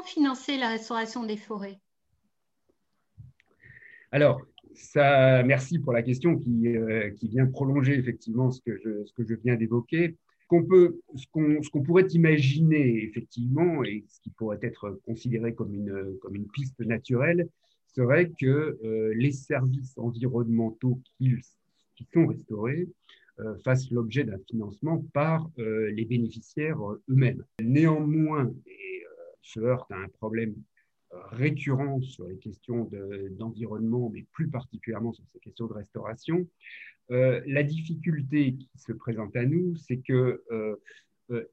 comment financer la restauration des forêts? Alors, ça, merci pour la question qui, euh, qui vient prolonger effectivement ce que je, ce que je viens d'évoquer. Qu'on peut, ce qu'on pourrait imaginer effectivement, et ce qui pourrait être considéré comme une, comme une piste naturelle, serait que euh, les services environnementaux qui, qui sont restaurés euh, fassent l'objet d'un financement par les bénéficiaires eux-mêmes. Néanmoins, et se heurte à un problème récurrent sur les questions d'environnement, mais plus particulièrement sur ces questions de restauration. Euh, la difficulté qui se présente à nous, c'est que euh, euh,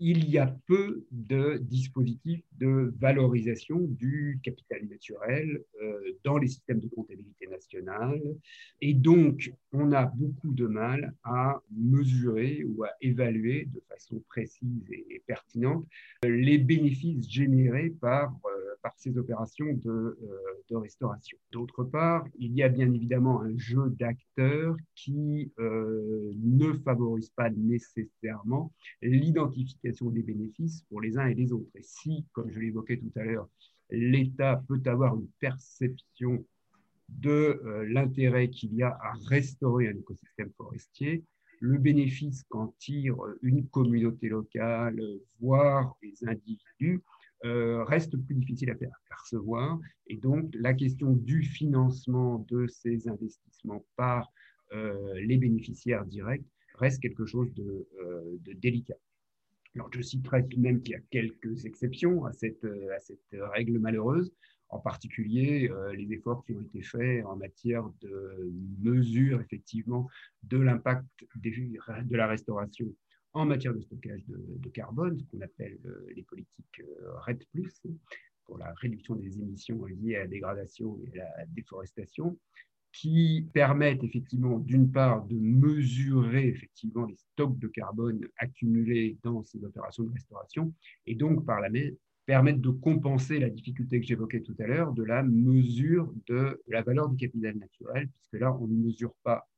il y a peu de dispositifs de valorisation du capital naturel euh, dans les systèmes de comptabilité nationale. Et donc, on a beaucoup de mal à mesurer ou à évaluer de façon précise et, pertinente les bénéfices générés par, euh, par ces opérations de, euh, de restauration. D'autre part, il y a bien évidemment un jeu d'acteurs qui ne favorise pas nécessairement l'identification des bénéfices pour les uns et les autres. Et si, comme je l'évoquais tout à l'heure, l'État peut avoir une perception de euh, l'intérêt qu'il y a à restaurer un écosystème forestier, le bénéfice qu'en tire une communauté locale, voire les individus, euh, reste plus difficile à percevoir. Et donc, la question du financement de ces investissements par euh, les bénéficiaires directs reste quelque chose de délicat. Alors, je citerai tout de même qu'il y a quelques exceptions à cette, à cette règle malheureuse, en particulier euh, les efforts qui ont été faits en matière de mesure effectivement de l'impact de la restauration en matière de stockage de, carbone, ce qu'on appelle euh, les politiques euh, RED+, pour la réduction des émissions liées à la dégradation et à la déforestation, qui permettent effectivement, d'une part, de mesurer effectivement les stocks de carbone accumulés dans ces opérations de restauration, et donc permettre de compenser la difficulté que j'évoquais tout à l'heure de la mesure de la valeur du capital naturel, puisque là, on ne mesure pas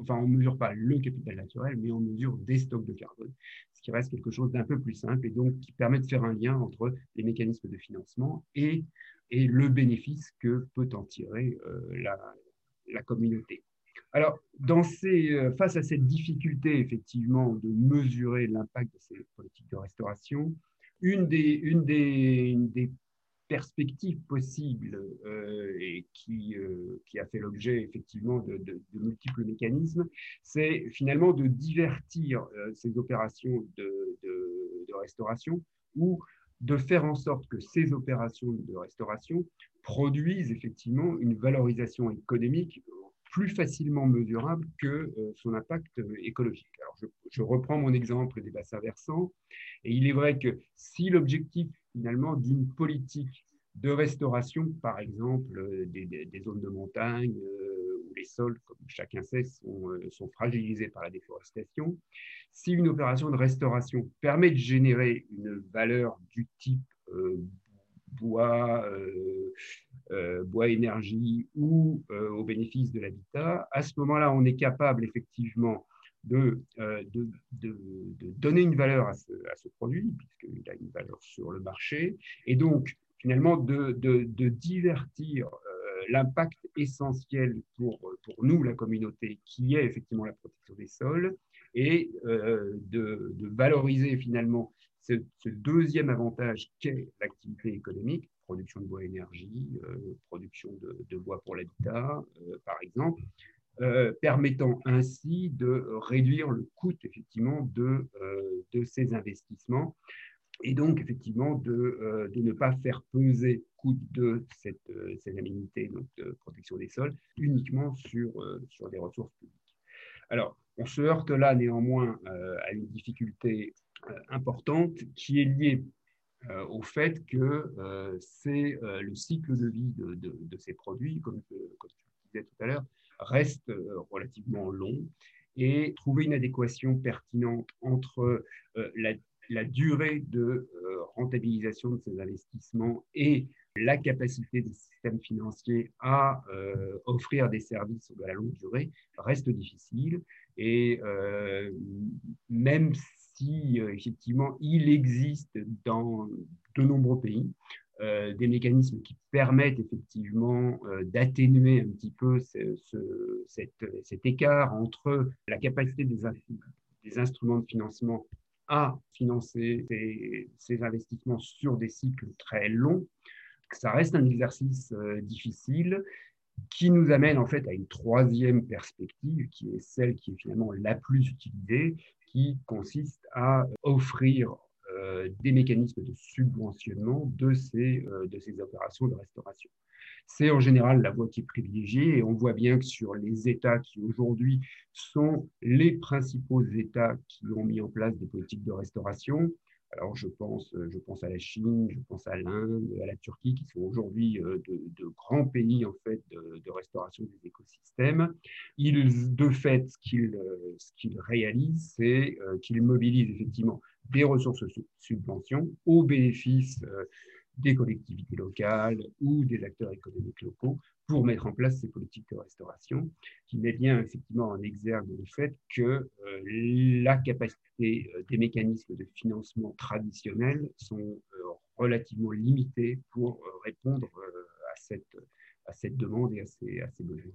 enfin, on mesure pas le capital naturel, mais on mesure des stocks de carbone, ce qui reste quelque chose d'un peu plus simple et donc qui permet de faire un lien entre les mécanismes de financement et le bénéfice que peut en tirer euh, la, communauté. Alors, euh, face à cette difficulté, effectivement, de mesurer l'impact de ces politiques de restauration, une des perspectives possibles euh, et qui, qui, a fait l'objet effectivement de, multiples mécanismes, c'est finalement de divertir ces opérations de, restauration ou de faire en sorte que ces opérations de restauration produisent effectivement une valorisation économique plus facilement mesurable que euh, son impact écologique. Alors je, reprends mon exemple des bassins versants, et il est vrai que si l'objectif finalement d'une politique de restauration, par exemple euh, des, zones de montagne, euh, les sols, comme chacun sait, euh, sont, fragilisés par la déforestation. Si une opération de restauration permet de générer une valeur du type euh, bois, euh, bois énergie ou au bénéfice de l'habitat, à ce moment-là, on est capable effectivement de, de, de, donner une valeur à ce, à ce produit, puisqu'il a une valeur sur le marché, et donc finalement de, divertir l'impact essentiel pour, pour nous, la communauté, qui est effectivement la protection des sols, et euh, de, valoriser finalement ce, deuxième avantage qu'est l'activité économique, production de bois énergie, euh, production de, bois pour l'habitat, euh, par exemple, permettant ainsi de réduire le coût effectivement de, de ces investissements et donc effectivement de, euh, de, ne pas faire peser coût de cette, euh, cette donc de protection des sols, uniquement sur, euh, sur des ressources publiques. Alors, on se heurte là néanmoins à une difficulté importante qui est liée au fait que c'est le cycle de vie de, ces produits, comme, comme je disais tout à l'heure, reste relativement long et trouver une adéquation pertinente entre la durée de euh, rentabilisation de ces investissements et la capacité des systèmes financiers à euh, offrir des services de la longue durée reste difficile. Et euh, même si effectivement il existe dans de nombreux pays. des mécanismes qui permettent effectivement d'atténuer un petit peu cet, écart entre la capacité des, instruments de financement à financer ces, investissements sur des cycles très longs. Ça reste un exercice euh, difficile qui nous amène en fait à une troisième perspective qui est celle qui est finalement la plus utilisée, qui consiste à offrir euh, des mécanismes de subventionnement de ces, euh, de ces opérations de restauration. C'est en général la voie qui est privilégiée et on voit bien que sur les États qui aujourd'hui sont les principaux États qui ont mis en place des politiques de restauration, alors je pense, je pense à la Chine, je pense à l'Inde, à la Turquie, qui sont aujourd'hui euh, de, grands pays en fait de, restauration des écosystèmes. Ils, de fait, ce qu'ils qu'ils réalisent, c'est euh, qu'ils mobilisent effectivement des ressources de subvention au bénéfice euh, des collectivités locales ou des acteurs économiques locaux pour mettre en place ces politiques de restauration, qui met bien effectivement en exergue le fait que euh, la capacité euh, des mécanismes de financement traditionnels sont euh, relativement limités pour répondre à, cette, à cette demande et à ces, à ces besoins.